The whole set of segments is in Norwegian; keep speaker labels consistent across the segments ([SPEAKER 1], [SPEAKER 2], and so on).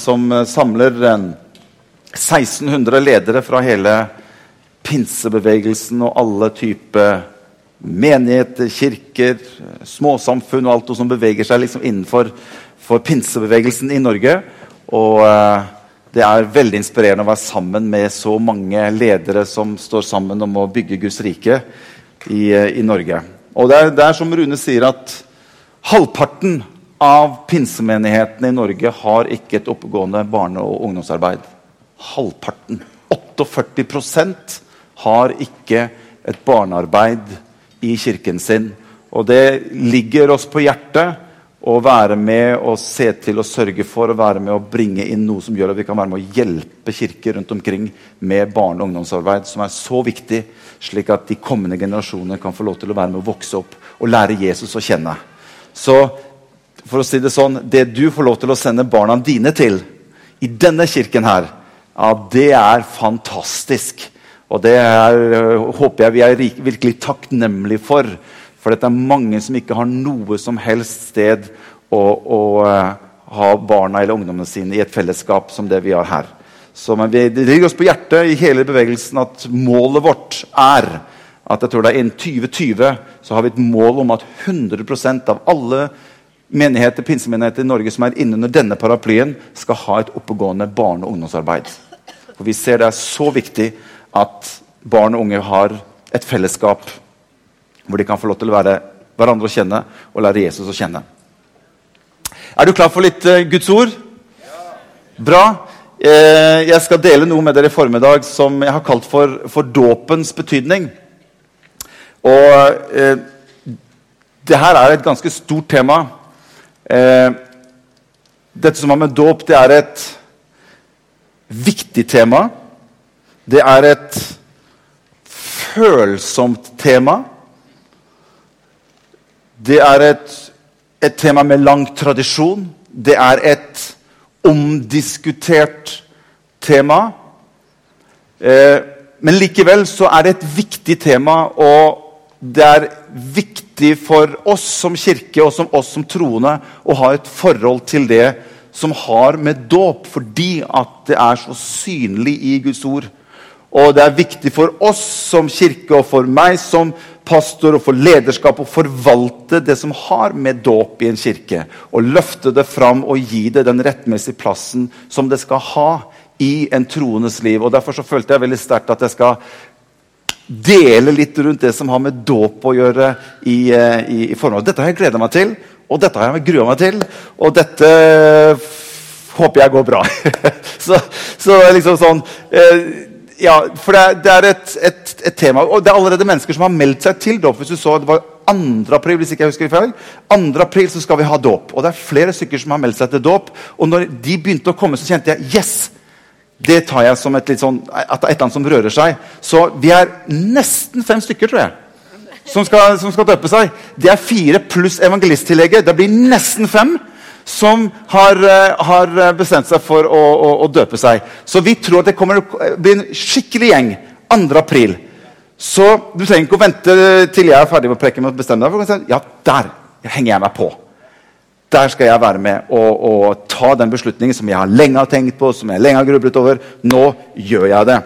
[SPEAKER 1] som eh, samler 1600 ledere fra hele pinsebevegelsen og alle typer menigheter, kirker, småsamfunn og alt det som beveger seg liksom innenfor for pinsebevegelsen i Norge. Og eh, det er veldig inspirerende å være sammen med så mange ledere som står sammen om å bygge Guds rike i, eh, i Norge. Og det er, det er som Rune sier, at halvparten av pinsemenighetene i Norge har ikke et oppegående barne- og ungdomsarbeid. Halvparten. 48% har ikke et barnearbeid i kirken sin. Og det ligger oss på hjertet å være med og se til og sørge for å være med og bringe inn noe som gjør at vi kan være med å hjelpe kirker rundt omkring med barne- og ungdomsarbeid, som er så viktig, slik at de kommende generasjoner kan få lov til å være med å vokse opp og lære Jesus å kjenne. Så for å si det sånn, det du får lov til å sende barna dine til i denne kirken her, ja, det er fantastisk. Og det er, øh, håper jeg vi er virkelig takknemlige for. For det er mange som ikke har noe som helst sted å, å uh, ha barna eller ungdommene sine i et fellesskap som det vi har her. Så vi, Det ligger oss på hjertet i hele bevegelsen at målet vårt er at jeg tror det er innen 2020 så har vi et mål om at 100% av alle menigheter, pinsemenigheter i Norge som er innunder denne paraplyen, skal ha et oppegående barne- og ungdomsarbeid. For Vi ser det er så viktig at barn og unge har et fellesskap hvor de kan få lov til å være hverandre å kjenne og lære Jesus å kjenne. Er du klar for litt uh, Guds ord? Bra. Eh, jeg skal dele noe med dere i formiddag som jeg har kalt for, for dåpens betydning. Og eh, det her er et ganske stort tema. Eh, dette som har med dåp, det er et viktig tema. Det er et følsomt tema. Det er et, et tema med lang tradisjon. Det er et omdiskutert tema. Eh, men likevel så er det et viktig tema, og det er viktig for oss som kirke og som oss som troende å ha et forhold til det som har med dåp, fordi at det er så synlig i Guds ord. Og det er viktig for oss som kirke og for meg som pastor og for lederskap å forvalte det som har med dåp i en kirke. Og løfte det fram og gi det den rettmessige plassen som det skal ha i en troendes liv. Og Derfor så følte jeg veldig sterkt at jeg skal dele litt rundt det som har med dåp å gjøre. i, eh, i, i forhold. Dette har jeg gleda meg til, og dette har jeg grua meg til. Og dette håper jeg går bra. så, så liksom sånn eh, ja, for det, det er et, et, et, tema. Og det er allerede mennesker som har meldt seg til dåp. Hvis du så, det var 2. april, hvis ikke jeg husker feil. 2. april så skal vi ha dåp. Og det er flere stykker som har meldt seg til dåp. Og når de begynte å komme, så kjente jeg yes! Det tar jeg som et litt sånn, at det er et eller annet som rører seg. Så vi er nesten fem stykker, tror jeg, som skal, som skal døpe seg. Det er fire pluss evangelisttillegget. Det blir nesten fem som har, uh, har bestemt seg for å, å, å, døpe seg. Så vi tror at det kommer å bli en skikkelig gjeng 2. april. Så du trenger ikke å vente til jeg er ferdig med å preke. med å bestemme deg Ja, der henger jeg meg på. Der skal jeg være med og, og, ta den beslutningen som jeg har lenge har tenkt på, som jeg lenge har grublet over. Nå gjør jeg det.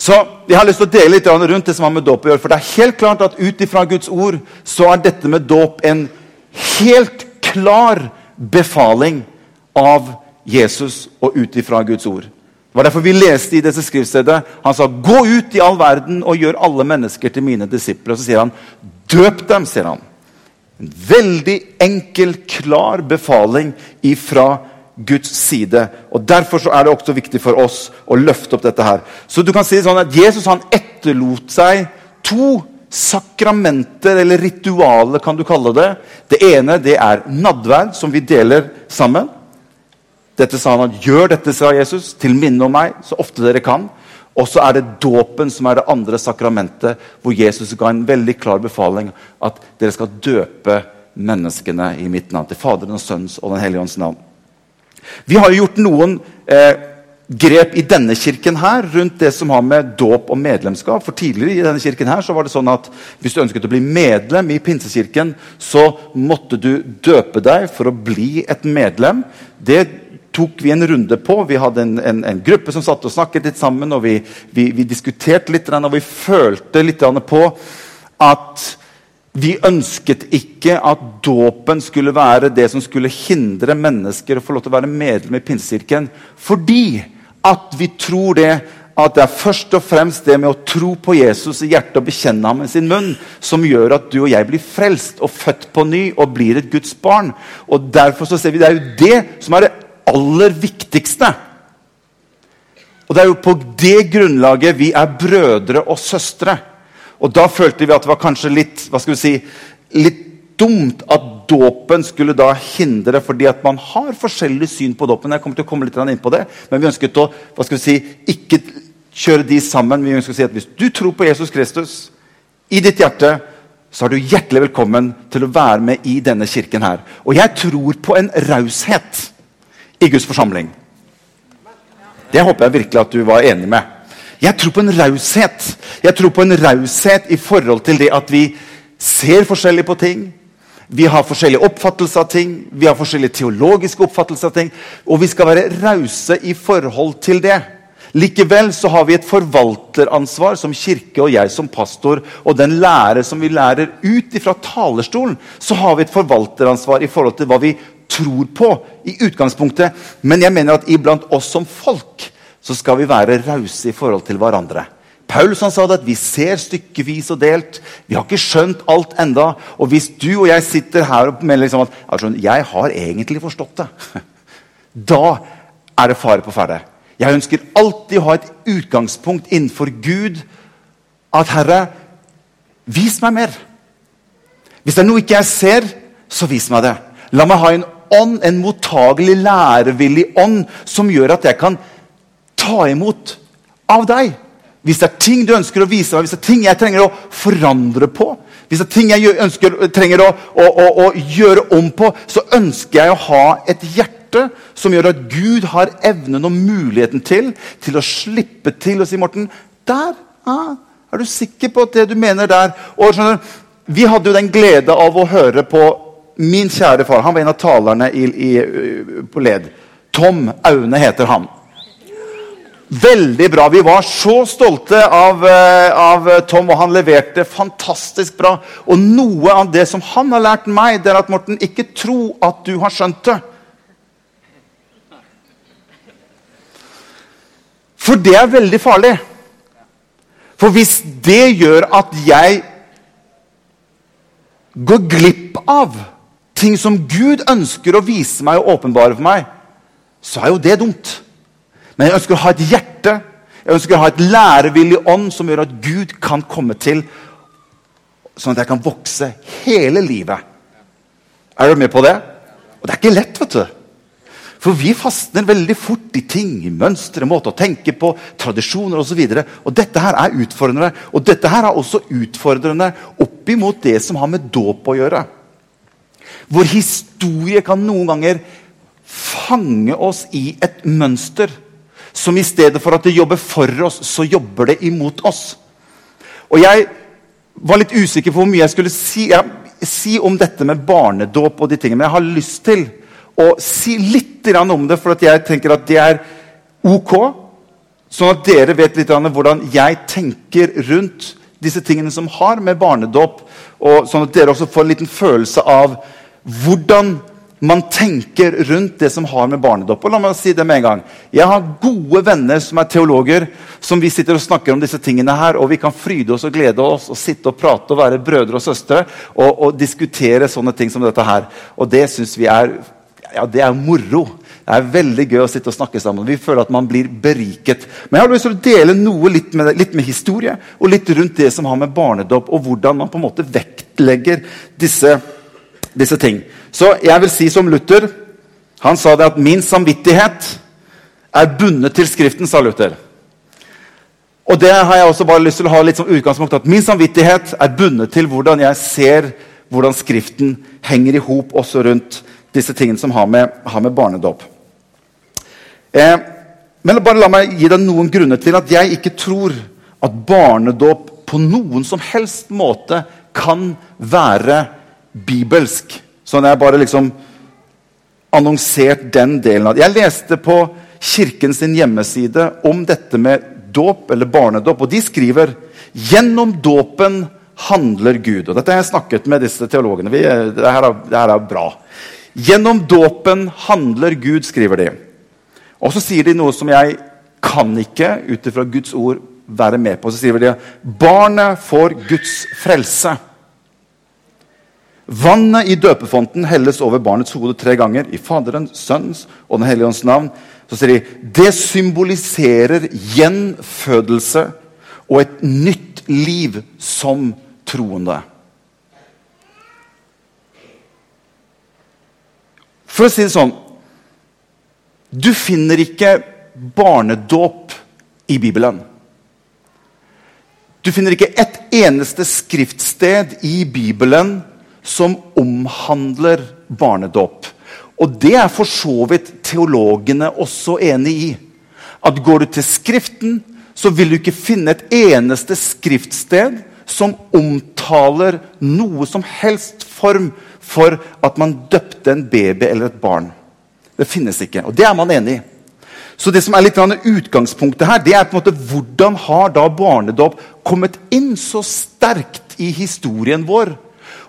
[SPEAKER 1] Så Jeg har lyst til å dele litt rundt det som har med dåp å gjøre. For det er helt klart at ut ifra Guds ord så er dette med dåp en helt klar befaling av Jesus og ut ifra Guds ord. Det var derfor vi leste i dette skriftstedet. Han sa, 'Gå ut i all verden og gjør alle mennesker til mine disipler.' Og så sier han, 'Døp dem', sier han. En veldig enkel, klar befaling ifra Guds side. Og Derfor så er det også viktig for oss å løfte opp dette. her. Så du kan si det sånn at Jesus han etterlot seg to sakramenter, eller ritualer, kan du kalle det. Det ene det er nadverd, som vi deler sammen. Dette sa han at 'gjør dette', sa Jesus, 'til minne om meg', så ofte dere kan. Og så er det dåpen som er det andre sakramentet, hvor Jesus ga en veldig klar befaling at dere skal døpe menneskene i mitt navn. Til Faderen og Sønns og Den hellige ånds navn. Vi har jo gjort noen eh, grep i denne kirken her rundt det som har med dåp og medlemskap. For Tidligere i denne kirken her så var det sånn at hvis du ønsket å bli medlem i Pinsekirken, så måtte du døpe deg for å bli et medlem. Det tok vi en runde på. Vi hadde en, en, en gruppe som satt og snakket litt sammen, og vi, vi, vi diskuterte litt, og vi følte litt på at vi ønsket ikke at dåpen skulle være det som skulle hindre mennesker å få lov til å være medlem i Pinsekirken, fordi at vi tror det at det er først og fremst det med å tro på Jesus i hjertet og bekjenne ham med sin munn som gjør at du og jeg blir frelst og født på ny og blir et Guds barn. Og derfor så ser vi Det er jo det som er det aller viktigste. Og Det er jo på det grunnlaget vi er brødre og søstre. Og Da følte vi at det var kanskje litt hva skal vi si, litt dumt at dåpen skulle da hindre fordi at man har forskjellig syn på dåpen. Jeg kommer til å komme litt inn på det, Men vi ønsket å hva skal vi si, ikke kjøre de sammen. Vi ønsket å si at Hvis du tror på Jesus Kristus i ditt hjerte, så er du hjertelig velkommen til å være med i denne kirken her. Og jeg tror på en raushet i Guds forsamling. Det håper jeg virkelig at du var enig med. Jeg tror på en raushet. Jeg tror på en raushet i forhold til det at vi ser forskjellig på ting. Vi har forskjellige oppfattelser av ting, vi har forskjellige teologiske oppfattelser av ting. Og vi skal være rause i forhold til det. Likevel så har vi et forvalteransvar som kirke og jeg som pastor. Og den lære som vi lærer ut fra talerstolen, så har vi et forvalteransvar i forhold til hva vi tror på i utgangspunktet. Men jeg mener at iblant oss som folk så skal vi være rause i forhold til hverandre. Paulus han sa det at vi ser stykkevis og delt. Vi har ikke skjønt alt enda. Og hvis du og jeg sitter her og mener liksom at jeg har egentlig forstått det, da er det fare på ferde. Jeg ønsker alltid å ha et utgangspunkt innenfor Gud. At Herre, vis meg mer. Hvis det er noe ikke jeg ser, så vis meg det. La meg ha en ånd, en mottagelig, lærevillig ånd, som gjør at jeg kan ta imot av deg. Hvis det er ting du ønsker å vise meg, hvis det er ting jeg trenger å forandre på, hvis det er ting jeg ønsker, trenger å, å, å, å, gjøre om på, så ønsker jeg å ha et hjerte som gjør at Gud har evnen og muligheten til til å slippe til og si Morten, der ah, er du sikker på at det du mener der og skjønner, Vi hadde jo den glede av å høre på min kjære far. Han var en av talerne i, i, på led. Tom Aune heter han. Veldig bra. Vi var så stolte av, eh, av, Tom, og han leverte fantastisk bra. Og noe av det som han har lært meg, det er at Morten, ikke tro at du har skjønt det. For det er veldig farlig. For hvis det gjør at jeg går glipp av ting som Gud ønsker å vise meg og åpenbare for meg, så er jo det dumt. Men jeg ønsker å ha et hjerte, jeg ønsker å ha et lærevillig ånd som gjør at Gud kan komme til, sånn at jeg kan vokse hele livet. Er du med på det? Og det er ikke lett, vet du. For vi fastner veldig fort i ting, i mønstre, måter å tenke på, tradisjoner osv. Og, så og dette her er utfordrende. Og dette her er også utfordrende opp imot det som har med dåp å gjøre. Hvor historie kan noen ganger fange oss i et mønster som i stedet for at det jobber for oss, så jobber det imot oss. Og Jeg var litt usikker på hvor mye jeg skulle si, ja, si om dette med barnedåp. og de tingene, Men jeg har lyst til å si litt om det, for jeg tenker at det er ok. Sånn at dere vet litt hvordan jeg tenker rundt disse tingene som har med barnedåp og Sånn at dere også får en liten følelse av hvordan man tenker rundt det som har med barnedåp Og la meg si det med en gang. Jeg har gode venner som er teologer, som vi sitter og snakker om disse tingene her, og vi kan fryde oss og glede oss og sitte og prate og være brødre og søstre og, og diskutere sånne ting som dette her. Og det syns vi er ja, det er moro. Det er veldig gøy å sitte og snakke sammen. Vi føler at man blir beriket. Men jeg har lyst til å dele noe litt med, litt med historie og litt rundt det som har med barnedåp og hvordan man på en måte vektlegger disse, disse ting. Så jeg vil si som Luther Han sa det at 'min samvittighet er bundet til Skriften', sa Luther. Og det har jeg også bare lyst til å ha litt som utgangspunkt. At min samvittighet er bundet til hvordan jeg ser hvordan Skriften henger i hop også rundt disse tingene som har med, har med barnedåp. Eh, men bare la meg gi deg noen grunner til at jeg ikke tror at barnedåp på noen som helst måte kan være bibelsk. Sånn jeg bare liksom annonsert den delen av det. Jeg leste på Kirken sin hjemmeside om dette med dåp eller barnedåp, og de skriver gjennom dåpen handler Gud. Og dette har jeg snakket med disse teologene. Vi, det, her er, det her er bra. Gjennom dåpen handler Gud, skriver de. Og så sier de noe som jeg kan ikke ut ifra Guds ord være med på. Så sier de at barnet får Guds frelse. Vannet i døpefonten helles over barnets hode tre ganger. I Faderens, Sønnens og Den hellige ånds navn. Så sier de det symboliserer gjenfødelse og et nytt liv som troende. For å si det sånn Du finner ikke barnedåp i Bibelen. Du finner ikke et eneste skriftsted i Bibelen som omhandler barnedåp. Og det er for så vidt teologene også enig i. At går du til Skriften, så vil du ikke finne et eneste skriftsted som omtaler noe som helst form for at man døpte en baby eller et barn. Det finnes ikke. Og det er man enig i. Så det som er litt utgangspunktet her, det er på en måte hvordan har da barnedåp kommet inn så sterkt i historien vår?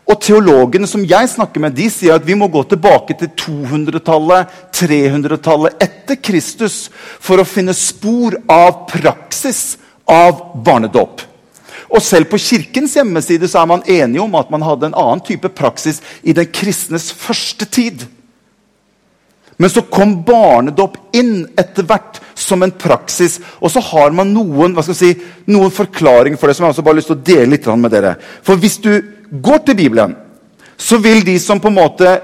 [SPEAKER 1] Og Teologene som jeg snakker med, de sier at vi må gå tilbake til 200-tallet, 300-tallet etter Kristus for å finne spor av praksis av barnedåp. Og Selv på Kirkens hjemmeside så er man enige om at man hadde en annen type praksis i den kristnes første tid. Men så kom barnedåp inn etter hvert som en praksis. Og så har man noen, si, noen forklaring for det som jeg også bare har lyst til å dele litt med dere. For hvis du går til Bibelen, så vil de som på en måte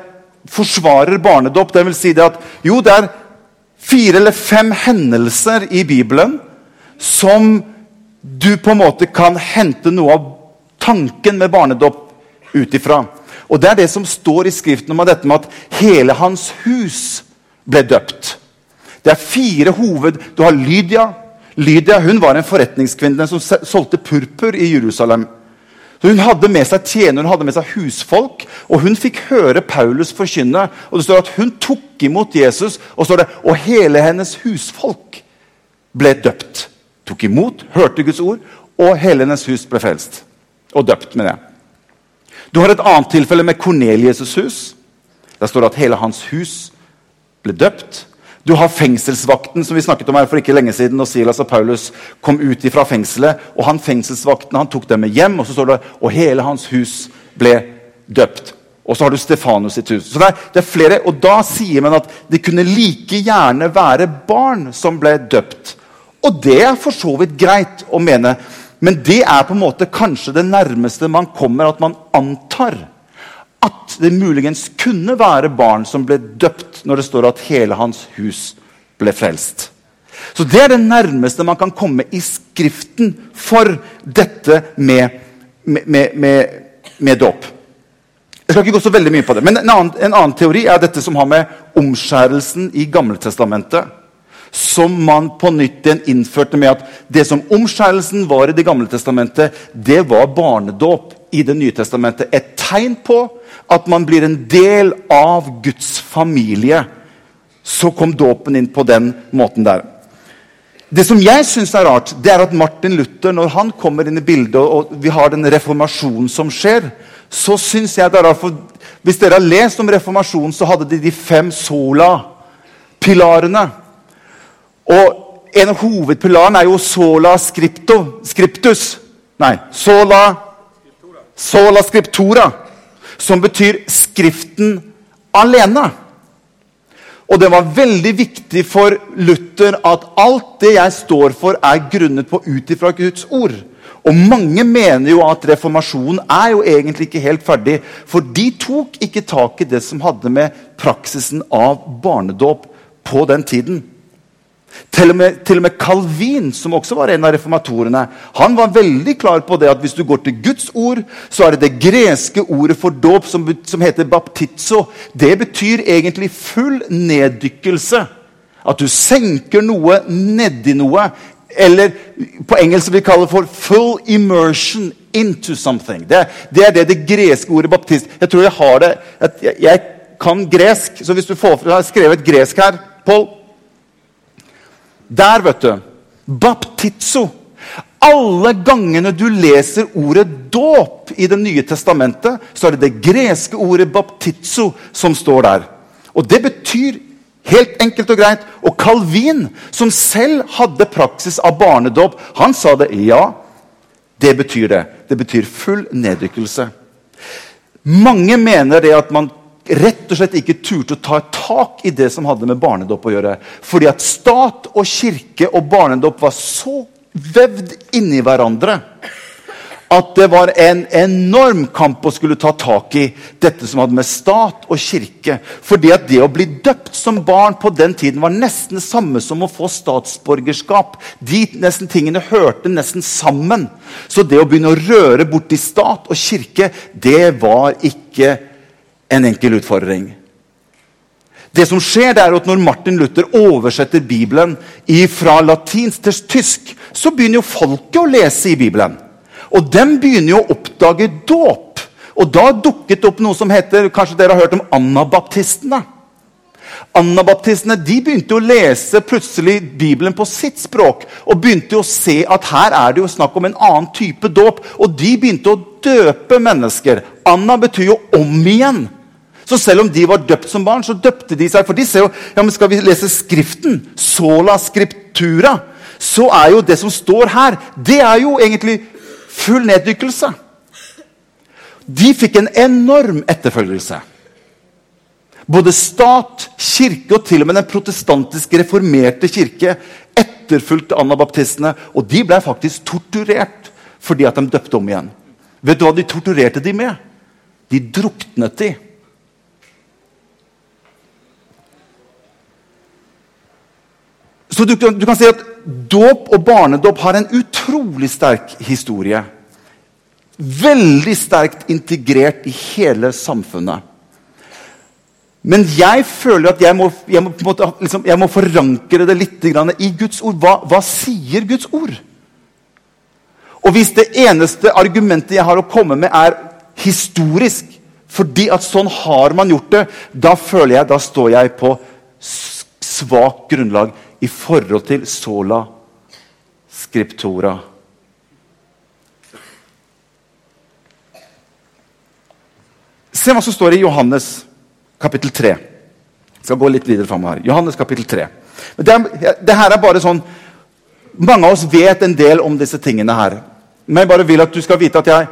[SPEAKER 1] forsvarer barnedåp, det vil si det at jo, det er fire eller fem hendelser i Bibelen som du på en måte kan hente noe av tanken med barnedåp ut ifra. Og Det er det som står i Skriften om dette med at hele hans hus ble døpt. Det er fire hoved... Du har Lydia. Lydia hun var en forretningskvinne som solgte purpur i Jerusalem. Så Hun hadde med seg tjenere, hun hadde med seg husfolk, og hun fikk høre Paulus forkynne. og det står at Hun tok imot Jesus, og, det, og hele hennes husfolk ble døpt tok imot, hørte Guds ord, og hele hennes hus ble frelst. Og døpt med det. Du har et annet tilfelle med Kornelius' hus. Der står det at hele hans hus ble døpt. Du har fengselsvakten som vi snakket om her for ikke lenge siden. når Silas og Paulus kom ut fra fengselet. og han Fengselsvakten han tok dem med hjem, og så står det og hele hans hus ble døpt. Og så har du Stefanus sitt hus. Så det er, det er flere, og Da sier man at det kunne like gjerne være barn som ble døpt. Og det er for så vidt greit å mene, men det er på en måte kanskje det nærmeste man kommer at man antar at det muligens kunne være barn som ble døpt når det står at hele hans hus ble frelst. Så Det er det nærmeste man kan komme i Skriften for dette med, med, med, med dåp. Jeg skal ikke gå så veldig mye på det, men en annen, en annen teori er dette som har med omskjærelsen i Gamletestamentet som man på nytt igjen innførte med at det som omskjærelsen var i Det gamle testamentet, det var barnedåp i Det nye testamentet. Et tegn på at man blir en del av Guds familie. Så kom dåpen inn på den måten der. Det som jeg syns er rart, det er at Martin Luther, når han kommer inn i bildet, og vi har den reformasjonen som skjer, så syns jeg det er rart. For hvis dere har lest om reformasjonen, så hadde de de fem sola-pilarene. Og en av hovedpilarene er jo sola scripto, scriptus. Nei, sola, sola scriptura. Som betyr Skriften alene. Og det var veldig viktig for Luther at alt det jeg står for, er grunnet på ut ifra Guds ord. Og mange mener jo at reformasjonen er jo egentlig ikke helt ferdig. For de tok ikke tak i det som hadde med praksisen av barnedåp på den tiden. Til og, med, til og, med, Calvin, som også var en av reformatorene, han var veldig klar på det at hvis du går til Guds ord, så er det det greske ordet for dåp som, som heter baptizo. Det betyr egentlig full neddykkelse. At du senker noe nedi noe. Eller på engelsk vi kaller for 'full immersion into something'. Det, det, er det det greske ordet baptist Jeg tror jeg har det jeg, jeg kan gresk, så hvis du får fra skrevet gresk her, Pål Der, vet du. Baptizo. Alle gangene du leser ordet dåp i Det nye testamentet, så er det det greske ordet baptizo som står der. Og det betyr helt enkelt og greit Og Calvin, som selv hadde praksis av barnedåp, han sa det. Ja, det betyr det. Det betyr full neddykkelse. Mange mener det at man rett og slett ikke turte å ta tak i det som hadde med barnedåp å gjøre. Fordi at stat og kirke og barnedåp var så vevd inni hverandre at det var en enorm kamp å skulle ta tak i dette som hadde med stat og kirke. Fordi at det å bli døpt som barn på den tiden var nesten det samme som å få statsborgerskap. De nesten tingene hørte nesten sammen. Så det å begynne å røre borti stat og kirke, det var ikke en enkel utfordring. Det som skjer det er at Når Martin Luther oversetter Bibelen fra latinsk til tysk, så begynner jo folket å lese i Bibelen. Og dem begynner jo å oppdage dåp. Og da dukket det opp noe som heter Kanskje dere har hørt om anabaptistene? Anabaptistene de begynte å lese plutselig Bibelen på sitt språk og begynte å se at her er det jo snakk om en annen type dåp. Og de begynte å døpe mennesker. Anna betyr jo om igjen. Så selv om de var døpt som barn, så døpte de seg. For de ser jo ja, men Skal vi lese Skriften, sola scriptura, så er jo det som står her, det er jo egentlig full neddykkelse. De fikk en enorm etterfølgelse. Både stat, kirke og til og med den protestantiske reformerte kirke etterfulgte anabaptistene. Og de ble faktisk torturert fordi at de døpte om igjen. Vet du hva de torturerte de med? De druknet de. Så du, du kan si at Dåp og barnedåp har en utrolig sterk historie. Veldig sterkt integrert i hele samfunnet. Men jeg føler at jeg må, jeg må, måte, liksom, jeg må forankre det litt i Guds ord. Hva, hva, sier Guds ord? Og hvis det eneste argumentet jeg har å komme med, er historisk, fordi at sånn har man gjort det, da føler jeg, da står jeg på svakt grunnlag i forhold til sola scriptora. Se hva som står i Johannes kapittel 3. Jeg skal gå litt videre fram her. Johannes kapittel 3. Det, er, det, her er bare sånn Mange av oss vet en del om disse tingene her. Men jeg bare vil at du skal vite at jeg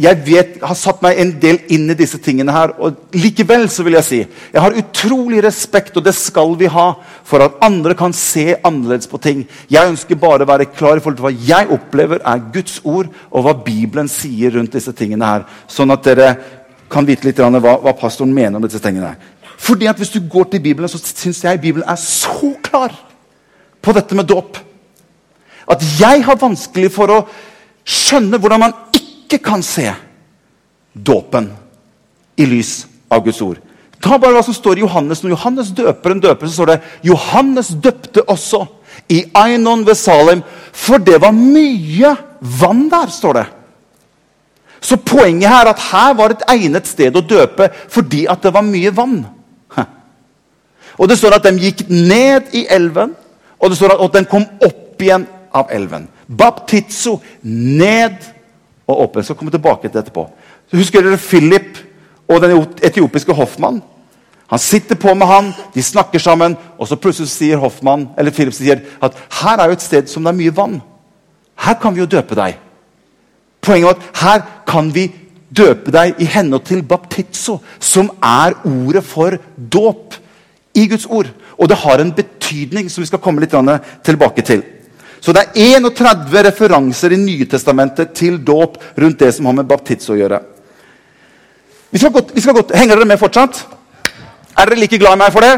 [SPEAKER 1] jeg vet, har satt meg en del inn i disse tingene her. og Likevel så vil jeg si jeg har utrolig respekt, og det skal vi ha, for at andre kan se annerledes på ting. Jeg ønsker bare å være klar i forhold til hva jeg opplever er Guds ord, og hva Bibelen sier rundt disse tingene her. Sånn at dere kan vite litt hva, hva pastoren mener om disse tingene. her. Fordi at Hvis du går til Bibelen, så syns jeg Bibelen er så klar på dette med dåp. At jeg har vanskelig for å skjønne hvordan man ikke kan se dåpen i lys av Guds ord. Ta bare hva som står i Johannes. Når Johannes døper en døper, så står det Johannes døpte også i Ainon ved Salem, for det var mye vann der, står det. Så poenget her er at her var et egnet sted å døpe fordi at det var mye vann. Og det står at de gikk ned i elven, og det står at de kom opp igjen av elven. Baptizo ned og åpen. Så kommer vi tilbake til etterpå. Husker dere Philip og den etiopiske hoffmann? Han sitter på med han, de snakker sammen, og så plutselig sier Hoffmann, eller Philip sier at her er jo et sted som det er mye vann. Her kan vi jo døpe deg. Poenget er at her kan vi døpe deg i henhold til baptizo, som er ordet for dåp i Guds ord. Og det har en betydning som vi skal komme litt tilbake til. Så det er 31 referanser i Nytestamentet til dåp rundt det som har med baptiz å gjøre. Vi skal godt, vi skal godt. Henger dere med fortsatt? Er dere like glad i meg for det?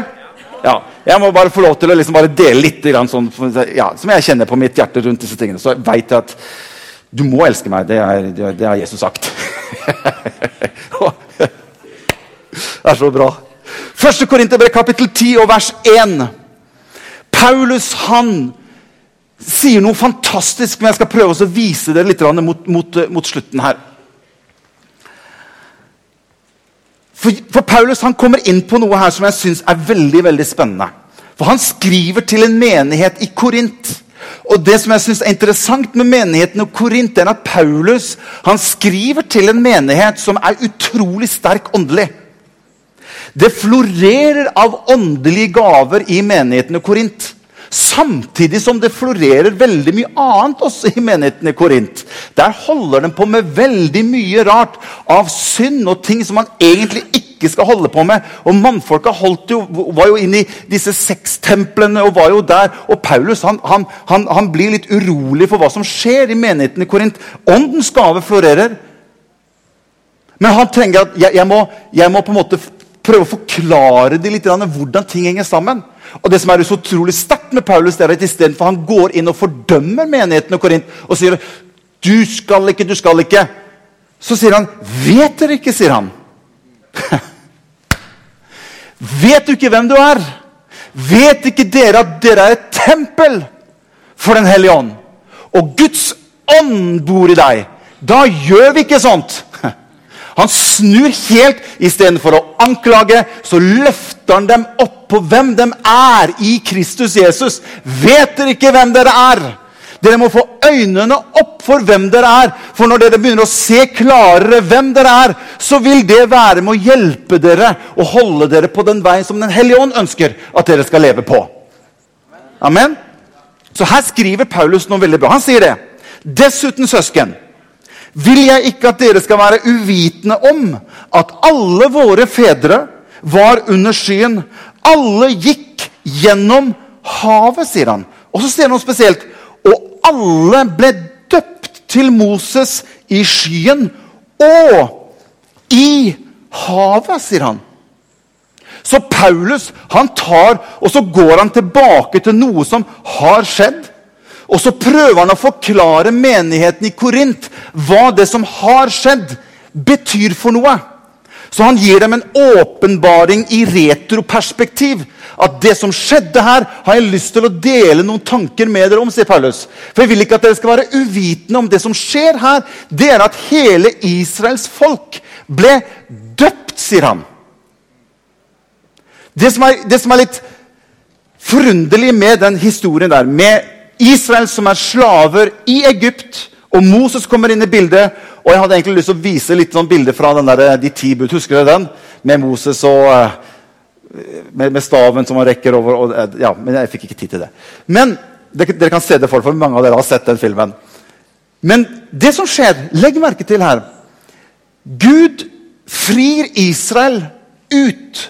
[SPEAKER 1] Ja. Jeg må bare få lov til å liksom dele litt sånn, ja, som jeg kjenner på mitt hjerte rundt disse tingene. Så vet veit at du må elske meg. Det, er, det har Jesus sagt. det er så bra. Første Korinterbrev kapittel 10 og vers 1. Paulus han sier noe fantastisk, men jeg skal prøve å vise det litt mot, mot, mot slutten her. For, for Paulus kommer inn på noe her som jeg syns er veldig veldig spennende. For Han skriver til en menighet i Korint. Og det som jeg synes er interessant med menigheten i Korint, er at Paulus han skriver til en menighet som er utrolig sterk åndelig. Det florerer av åndelige gaver i menigheten i Korint. Samtidig som det florerer veldig mye annet også i menigheten i Korint. Der holder de på med veldig mye rart av synd og ting som man egentlig ikke skal holde på med. Og Mannfolka jo, var jo inne i disse sextemplene og var jo der. Og Paulus han, han, han, han blir litt urolig for hva som skjer i menigheten i Korint. Åndens gave florerer. Men han trenger at jeg, jeg, må, jeg må på en måte prøve å forklare det litt, hvordan ting henger sammen. Og det som er så utrolig sterkt med Paulus, det er at istedenfor han går inn og fordømmer menigheten og Korint og sier du skal ikke, du skal ikke, så sier han vet dere ikke, sier han. vet du ikke hvem du er? Vet ikke dere at dere er et tempel for Den hellige ånd? Og Guds ånd bor i deg. Da gjør vi ikke sånt. Han snur helt. Istedenfor å anklage, så løfter han dem opp på hvem de er i Kristus Jesus. Vet dere ikke hvem dere er? Dere må få øynene opp for hvem dere er. For når dere begynner å se klarere hvem dere er, så vil det være med å hjelpe dere og holde dere på den veien som Den hellige ånd ønsker at dere skal leve på. Amen? Så her skriver Paulus noe veldig bra. Han sier det. Dessuten, søsken vil jeg ikke at dere skal være uvitende om at alle våre fedre var under skyen. Alle gikk gjennom havet, sier han. Og så sier han noe spesielt. Og alle ble døpt til Moses i skyen og i havet, sier han. Så Paulus han tar og så går han tilbake til noe som har skjedd. Og så prøver han å forklare menigheten i Korint hva det som har skjedd, betyr for noe. Så han gir dem en åpenbaring i retroperspektiv. At det som skjedde her, har jeg lyst til å dele noen tanker med dere om. sier Paulus. For jeg vil ikke at dere skal være uvitende om det som skjer her. Det er at hele Israels folk ble døpt, sier han. Det som er, det som er litt forunderlig med den historien der, med Israel som er slaver i Egypt. Og Moses kommer inn i bildet. Og jeg hadde egentlig lyst til å vise litt sånn bilder fra der, de ti bud. Husker dere den? Med Moses og uh, med, med, staven som han rekker over. Og, uh, ja, Men jeg fikk ikke tid til det. Men dere, dere kan se det for for mange av dere har sett den filmen. Men det som skjer, legg merke til her Gud frir Israel ut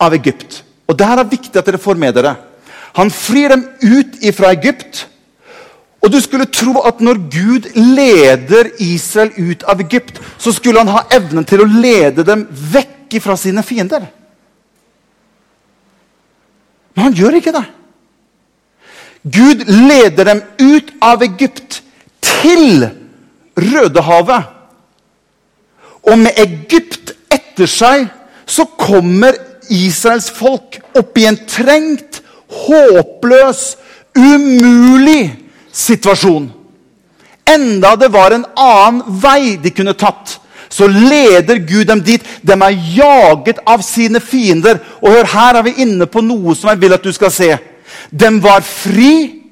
[SPEAKER 1] av Egypt. Og det her er viktig at dere får med dere. Han frir dem ut fra Egypt. Og du skulle tro at når Gud leder Israel ut av Egypt, så skulle han ha evnen til å lede dem vekk fra sine fiender. Men han gjør ikke det. Gud leder dem ut av Egypt til Rødehavet. Og med Egypt etter seg så kommer Israels folk opp i en trengt håpløs, umulig situasjon. Enda det var en annen vei de kunne tatt, så leder Gud dem dit. De er jaget av sine fiender. Og hør, her er vi inne på noe som jeg vil at du skal se. De var fri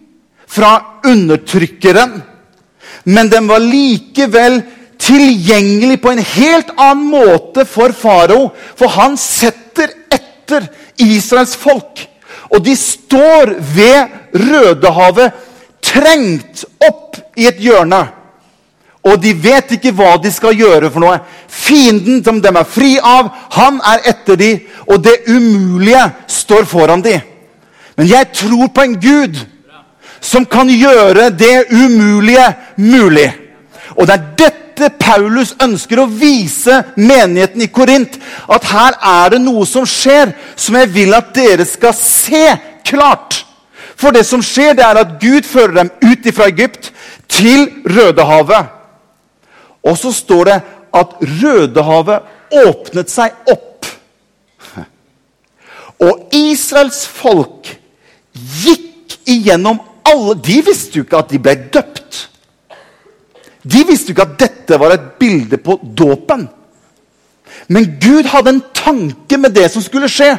[SPEAKER 1] fra undertrykkeren, men de var likevel tilgjengelig på en helt annen måte for farao. For han setter etter Israels folk. Og de står ved Rødehavet, trengt opp i et hjørne. Og de vet ikke hva de skal gjøre for noe. Fienden som de er fri av, han er etter de, og det umulige står foran de. Men jeg tror på en Gud som kan gjøre det umulige mulig. Og det er dette dette Paulus ønsker å vise menigheten i Korint. At her er det noe som skjer, som jeg vil at dere skal se klart. For det som skjer, det er at Gud fører dem ut fra Egypt til Rødehavet. Og så står det at Rødehavet åpnet seg opp. Og Israels folk gikk igjennom alle De visste jo ikke at de ble døpt. De visste jo ikke at dette var et bilde på dåpen. Men Gud hadde en tanke med det som skulle skje.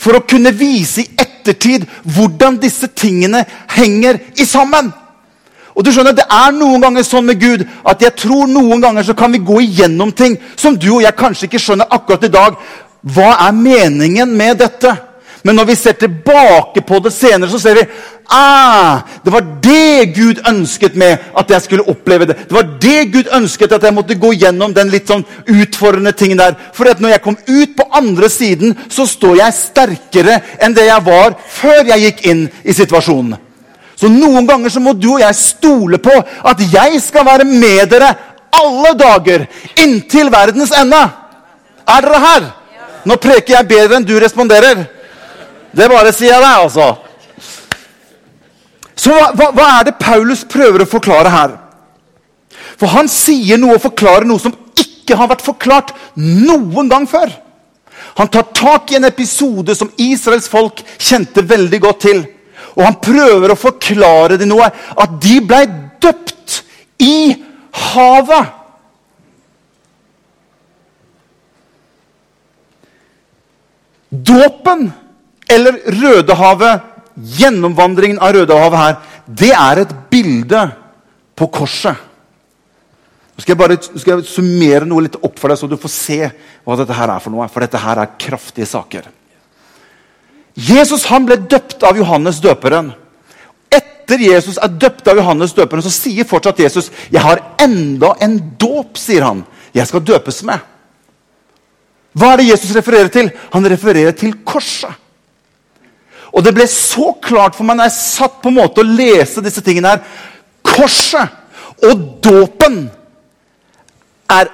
[SPEAKER 1] For å kunne vise i ettertid hvordan disse tingene henger i sammen. Og du skjønner, Det er noen ganger sånn med Gud at jeg tror noen ganger så kan vi gå igjennom ting som du og jeg kanskje ikke skjønner akkurat i dag. Hva er meningen med dette? Men når vi ser tilbake på det senere, så ser vi ah, det var det Gud ønsket med at jeg skulle oppleve det. Det var det Gud ønsket at jeg måtte gå gjennom den litt sånn utfordrende tingen der. For når jeg kom ut på andre siden, så står jeg sterkere enn det jeg var før jeg gikk inn i situasjonen. Så noen ganger så må du og jeg stole på at jeg skal være med dere alle dager inntil verdens ende. Er dere her? Nå preker jeg bedre enn du responderer. Det bare sier jeg deg, altså. Så hva, hva, er det Paulus prøver å forklare her? For han sier noe og forklarer noe som ikke har vært forklart noen gang før. Han tar tak i en episode som Israels folk kjente veldig godt til. Og han prøver å forklare dem noe. At de ble døpt i havet. Dåpen eller Rødehavet, gjennomvandringen av Rødehavet her, det er et bilde på korset. Nå skal jeg bare skal jeg summere noe litt opp for deg, så du får se hva dette her er for noe. For dette her er kraftige saker. Jesus han ble døpt av Johannes døperen. Etter Jesus er døpt av Johannes døperen, så sier fortsatt Jesus jeg har enda en dåp, sier han. Jeg skal døpes med. Hva er det Jesus refererer til? Han refererer til korset. Og det ble så klart for meg når jeg satt på en måte og leste disse tingene her. Korset og dåpen er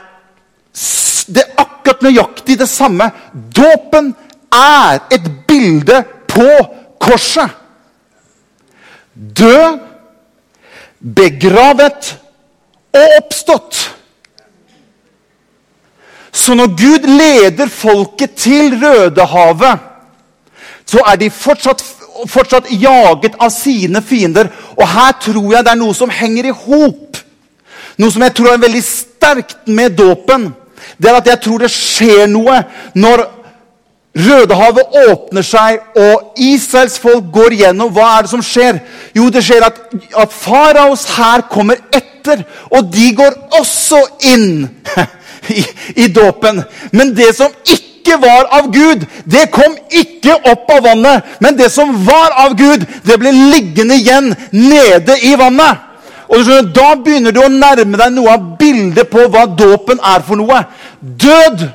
[SPEAKER 1] det er akkurat nøyaktig det samme. Dåpen er et bilde på korset. Død, begravet og oppstått. Så når Gud leder folket til Rødehavet så er de fortsatt, fortsatt jaget av sine fiender. Og her tror jeg det er noe som henger i hop. Noe som jeg tror er veldig sterkt med dåpen. Det er at jeg tror det skjer noe når Rødehavet åpner seg, og Israels folk går gjennom. Hva er det som skjer? Jo, det skjer at, at faraos hær kommer etter, og de går også inn i, i dåpen. Men det som ikke ikke var av Gud, det kom ikke opp av vannet. Men det som var av Gud, det ble liggende igjen nede i vannet. Og skjønner, Da begynner du å nærme deg noe av bildet på hva dåpen er for noe. Død.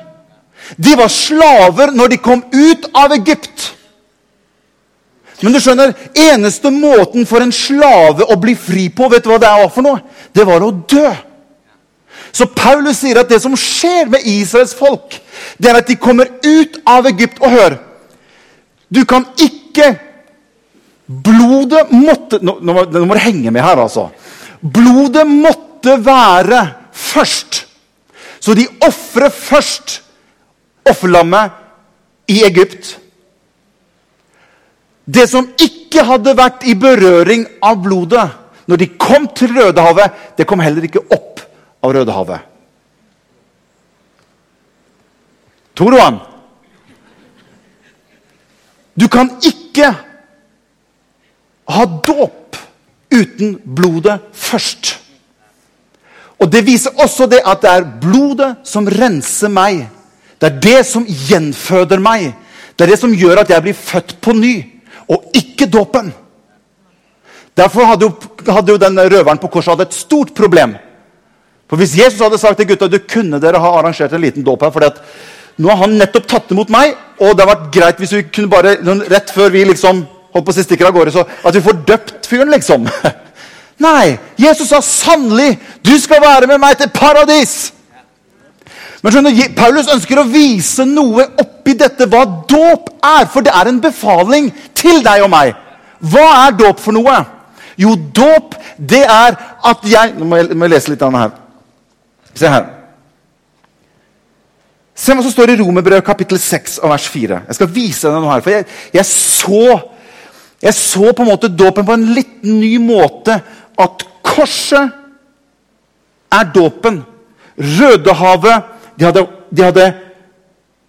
[SPEAKER 1] De var slaver når de kom ut av Egypt. Men du skjønner, eneste måten for en slave å bli fri på, vet du hva det var for noe? Det var å dø. Så Paulus sier at det som skjer med Israels folk, det er at de kommer ut av Egypt. Og hør Du kan ikke Blodet måtte Nå, nå, må du henge med her, altså. Blodet måtte være først. Så de ofrer først offerlammet i Egypt. Det som ikke hadde vært i berøring av blodet når de kom til Rødehavet, det kom heller ikke opp av Rødehavet. Toroan! du? Kan ikke ha dåp uten blodet først. Og Det viser også det at det er blodet som renser meg. Det er det som gjenføder meg. Det er det som gjør at jeg blir født på ny, og ikke dåpen. Derfor hadde jo, hadde jo den røveren på korset et stort problem. For Hvis Jesus hadde sagt til gutta du kunne dere ha arrangert en liten dåp her, fordi at nå har han nettopp tatt imot meg, og det har vært greit hvis vi kunne bare rett før vi liksom holdt på å stikker av gårde, så at vi får døpt fyren, liksom. Nei, Jesus sa sannelig 'Du skal være med meg til paradis'. Men skjønner, Paulus ønsker å vise noe oppi dette, hva dåp er. For det er en befaling til deg og meg. Hva er dåp for noe? Jo, dåp, det er at jeg Nå må jeg, må jeg lese litt av det her. Se her. Se hva som står i Romerbrevet kapittel 6 og vers 4. Jeg skal vise deg noe her. For jeg, jeg, så, jeg så på en måte dåpen på en litt ny måte. At korset er dåpen. Rødehavet de hadde de hadde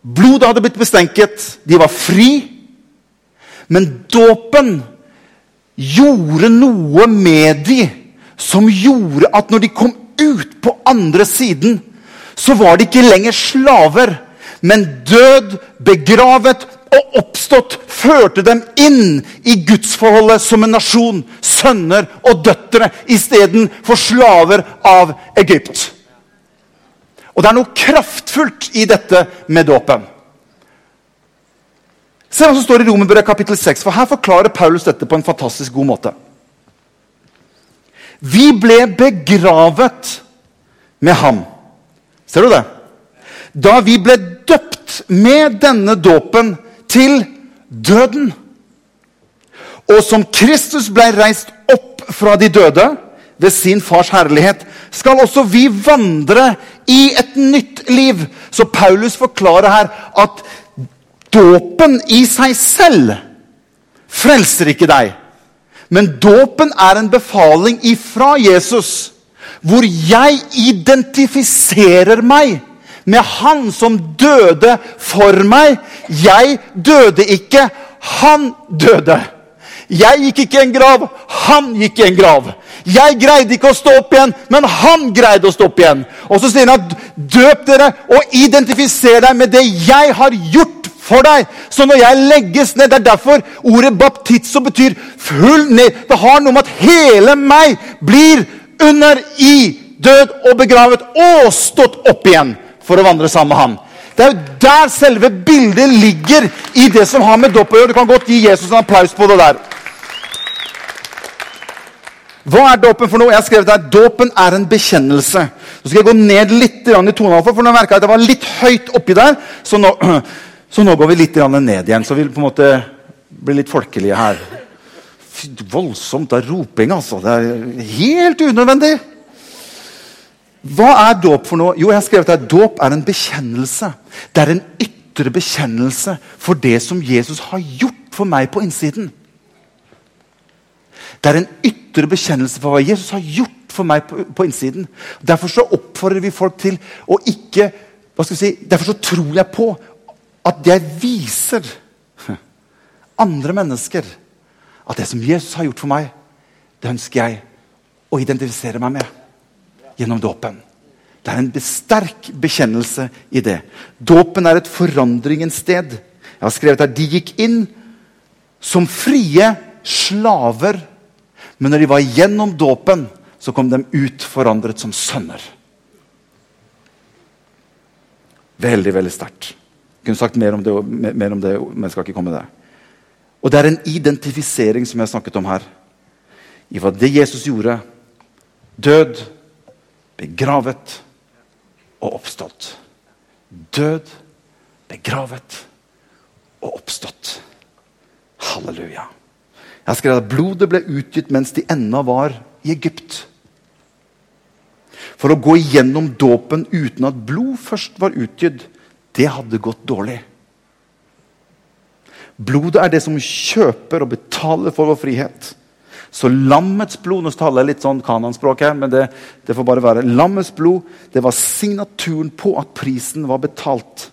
[SPEAKER 1] Blodet hadde blitt bestenket, de var fri. Men dåpen gjorde noe med de som gjorde at når de kom ut på andre siden, så var de ikke lenger slaver, men død, begravet og oppstått førte dem inn i gudsforholdet som en nasjon. Sønner og døtre istedenfor slaver av Egypt. Og det er noe kraftfullt i dette med dåpen. Se hva som står i Romerbrevet kapittel 6, for her forklarer Paulus dette på en fantastisk god måte. Vi ble begravet med ham. Ser du det? Da vi ble døpt med denne dåpen til døden. Og som Kristus ble reist opp fra de døde ved sin fars herlighet, skal også vi vandre i et nytt liv. Så Paulus forklarer her at dåpen i seg selv frelser ikke deg. Men dåpen er en befaling ifra Jesus, hvor jeg identifiserer meg med Han som døde for meg. Jeg døde ikke, han døde. Jeg gikk ikke i en grav, han gikk i en grav. Jeg greide ikke å stå opp igjen, men han greide å stå opp igjen. Og så sier han at døp dere og identifiser deg med det jeg har gjort for deg. Så når jeg legges ned Det er derfor ordet baptizo betyr full ned. Det har noe med at hele meg blir under i død og begravet og stått opp igjen for å vandre sammen med ham. Det er jo der selve bildet ligger i det som har med dåp å gjøre. Du kan godt gi Jesus en applaus på det der. Hva er dåpen for noe? Jeg har skrevet der, Dåpen er en bekjennelse. Så skal jeg gå ned litt i tonalfor, for nå merka jeg at det var litt høyt oppi der. Så nå, så nå går vi litt ned igjen, så vi på en måte blir litt folkelige her. Voldsomt av roping, altså. Det er helt unødvendig. Hva er dåp for noe? Jo, jeg har skrevet at Dåp er en bekjennelse. Det er en ytre bekjennelse for det som Jesus har gjort for meg på innsiden. Det er en ytre bekjennelse for hva Jesus har gjort for meg på, på innsiden. Derfor så oppfordrer vi folk til å ikke hva skal vi si, Derfor så tror jeg på at jeg viser andre mennesker at det som Jesus har gjort for meg, det ønsker jeg å identifisere meg med gjennom dåpen. Det er en sterk bekjennelse i det. Dåpen er et forandringens sted. Jeg har skrevet at De gikk inn som frie slaver, men når de var gjennom dåpen, så kom de ut forandret som sønner. Veldig, veldig sterkt. Kunne sagt mer om, det, mer om det, men jeg skal ikke komme der. Og Det er en identifisering som jeg har snakket om her. I hva det Jesus gjorde. Død, begravet og oppstått. Død, begravet og oppstått. Halleluja. Jeg har skrevet at blodet ble utgitt mens de ennå var i Egypt. For å gå igjennom dåpen uten at blod først var utgitt, det hadde gått dårlig. Blodet er det som kjøper og betaler for vår frihet. Så lammets blod Nå taler jeg litt sånn kananspråk her, men det, det, får bare være. Lammets blod det var signaturen på at prisen var betalt.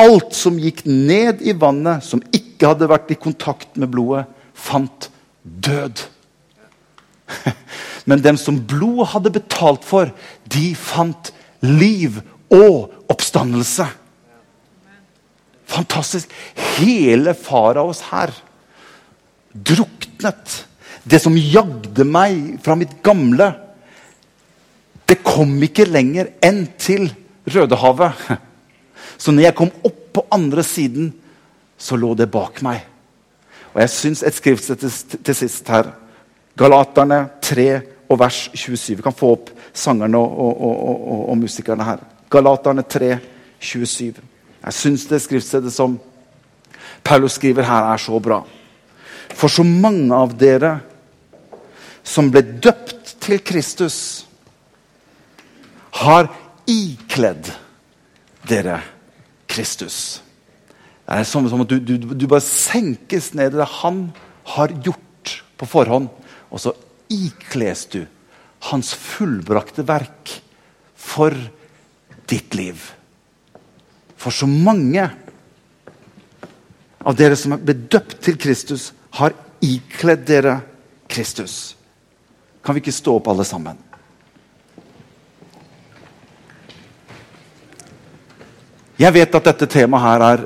[SPEAKER 1] Alt som gikk ned i vannet, som ikke hadde vært i kontakt med blodet, fant død. Men dem som blodet hadde betalt for, de fant liv og oppstandelse. Fantastisk. Hele faraos her druknet det som jagde meg fra mitt gamle, det kom ikke lenger enn til Rødehavet. Så når jeg kom opp på andre siden, så lå det bak meg. Og jeg syns et skriftsted til sist her. Galaterne 3 og vers 27. Vi kan få opp sangerne og, og, og, og musikerne her. Galaterne 3, 27. Jeg syns det skriftstedet som Paulus skriver her, er så bra. For så mange av dere som ble døpt til Kristus, har ikledd dere Kristus. Det er som, at du, du, du, bare senkes ned i det han har gjort på forhånd, og så ikles du hans fullbrakte verk for ditt liv. For så mange av dere som er bedøpt til Kristus, har ikledd dere Kristus. Kan vi ikke stå opp alle sammen? Jeg vet at dette temaet her er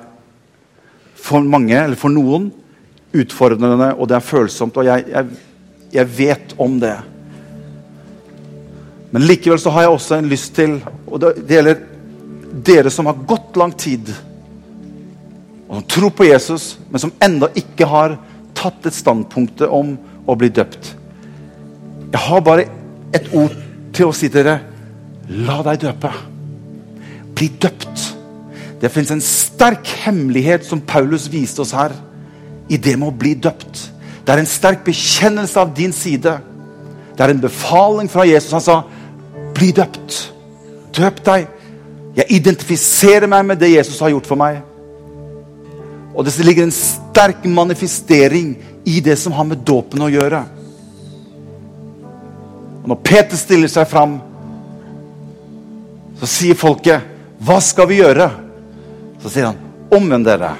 [SPEAKER 1] for mange, eller for noen, utfordrende, og det er følsomt. Og jeg, jeg, jeg vet om det. Men likevel så har jeg også en lyst til Og det, det gjelder dere som har gått lang tid, og som tror på Jesus, men som ennå ikke har tatt et standpunkt om å bli døpt. Jeg har bare et ord til å si til dere. La deg døpe. Bli døpt. Det fins en sterk hemmelighet som Paulus viste oss her, i det med å bli døpt. Det er en sterk bekjennelse av din side. Det er en befaling fra Jesus. Han sa, 'Bli døpt. Døp deg.' Jeg identifiserer meg med det Jesus har gjort for meg. Og det ligger en sterk manifestering i det som har med dåpen å gjøre. Og Når Peter stiller seg fram, så sier folket, 'Hva skal vi gjøre?' Så sier han, 'Omvend dere.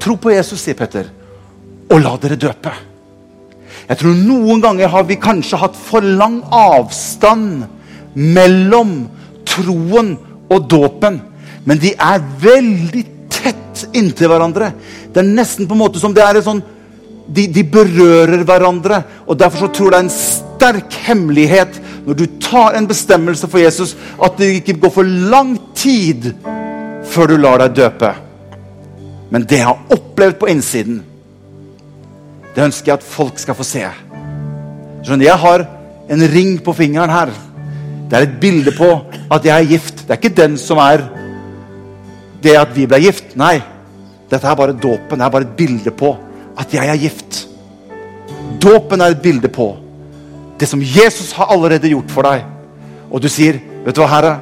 [SPEAKER 1] Tro på Jesus', sier Peter, 'og la dere døpe'. Jeg tror Noen ganger har vi kanskje hatt for lang avstand mellom troen og dåpen. Men de er veldig tett inntil hverandre. Det er nesten på en måte som det er en sånn de, de, berører hverandre. og Derfor så tror jeg det er en sterk hemmelighet når du tar en bestemmelse for Jesus, at det ikke går for lang tid før du lar deg døpe. Men det jeg har opplevd på innsiden, det ønsker jeg at folk skal få se. Skjønner, Jeg har en ring på fingeren her. Det er et bilde på at jeg er gift. Det er ikke den som er det at vi ble gift. Nei. Dette er bare dåpen. Det er bare et bilde på at jeg er gift. Dåpen er et bilde på det som Jesus har allerede gjort for deg. Og du sier, 'Vet du hva, Herre?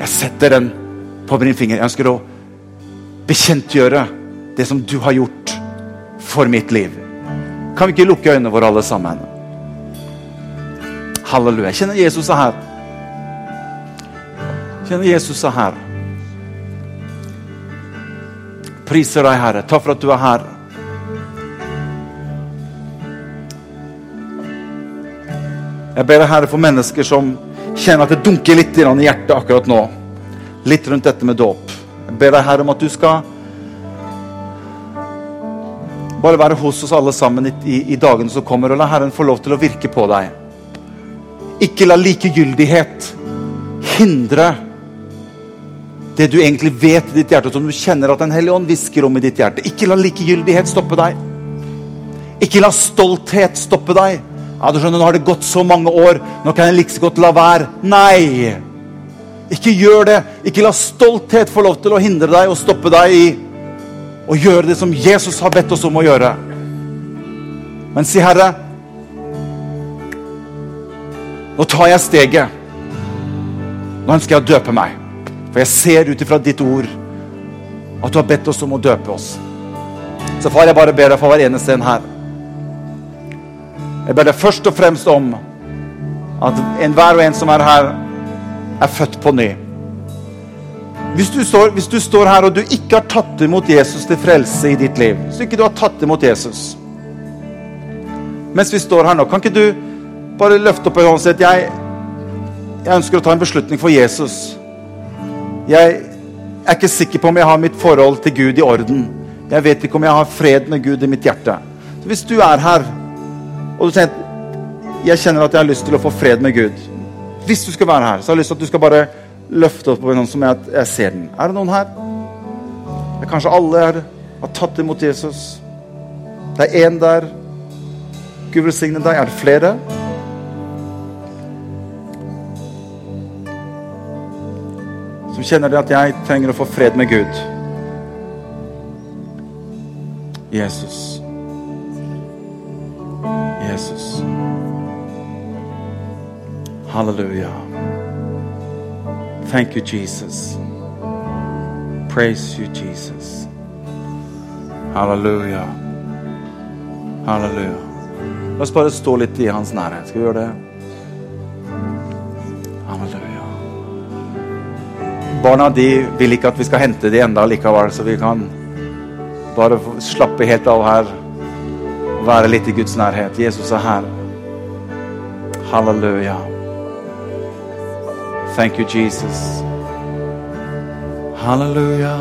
[SPEAKER 1] Jeg setter den på min finger. Jeg ønsker å bekjentgjøre det som du har gjort for mitt liv. Kan vi ikke lukke øynene våre, alle sammen? Halleluja. Jeg kjenner Jesus er her. Kjenner Jesus er her. Priser deg, Herre. Takk for at du er her. Jeg ber deg, Herre, for mennesker som kjenner at det dunker litt i hjertet akkurat nå litt rundt dette med dåp. Jeg ber deg, Herre, om at du skal bare være hos oss alle sammen i, i, i dagene som kommer, og la Herren få lov til å virke på deg. Ikke la likegyldighet hindre det du egentlig vet i ditt hjerte, som du kjenner at Den hellige ånd hvisker om i ditt hjerte. Ikke la likegyldighet stoppe deg. Ikke la stolthet stoppe deg. Ja, du skjønner, Nå har det gått så mange år, nå kan jeg like så godt la være. Nei! Ikke gjør det. Ikke la stolthet få lov til å hindre deg og stoppe deg i å gjøre det som Jesus har bedt oss om å gjøre. Men si, Herre, nå tar jeg steget. Nå ønsker jeg å døpe meg. For jeg ser ut ifra ditt ord at du har bedt oss om å døpe oss. Så far, jeg bare ber deg for hver eneste en her. Jeg ber deg først og fremst om at enhver og en som er her, er født på ny. Hvis du, står, hvis du, står, her og du ikke har tatt imot Jesus til frelse i ditt liv Hvis ikke du har tatt imot Jesus Mens vi står her nå, kan ikke du bare løfte opp en hånd og si at jeg, jeg ønsker å ta en beslutning for Jesus. Jeg er ikke sikker på om jeg har mitt forhold til Gud i orden. Jeg vet ikke om jeg har fred med Gud i mitt hjerte. Så Hvis du er her og du at jeg kjenner at jeg har lyst til å få fred med Gud hvis du skal være her, så har jeg lyst til at du skal bare løfte opp noen som jeg, jeg ser den. Er det noen her? Det er kanskje alle her har tatt imot Jesus. Det er én der. Gud velsigne deg. Er det flere? Som kjenner det at jeg trenger å få fred med Gud. Jesus. Jesus. Halleluja. Thank you, Jesus. Praise you, Jesus. Halleluja. Halleluja. La oss bare stå litt i hans nærhet. Skal vi gjøre det? Barna de vil ikke at vi skal hente de enda likevel, så vi kan bare slappe helt av her. Være litt i Guds nærhet. Jesus er her. Halleluja. Thank you, Jesus. Halleluja.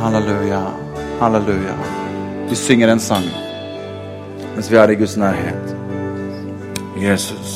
[SPEAKER 1] Halleluja. Halleluja. Vi synger en sang mens vi er i Guds nærhet. Jesus.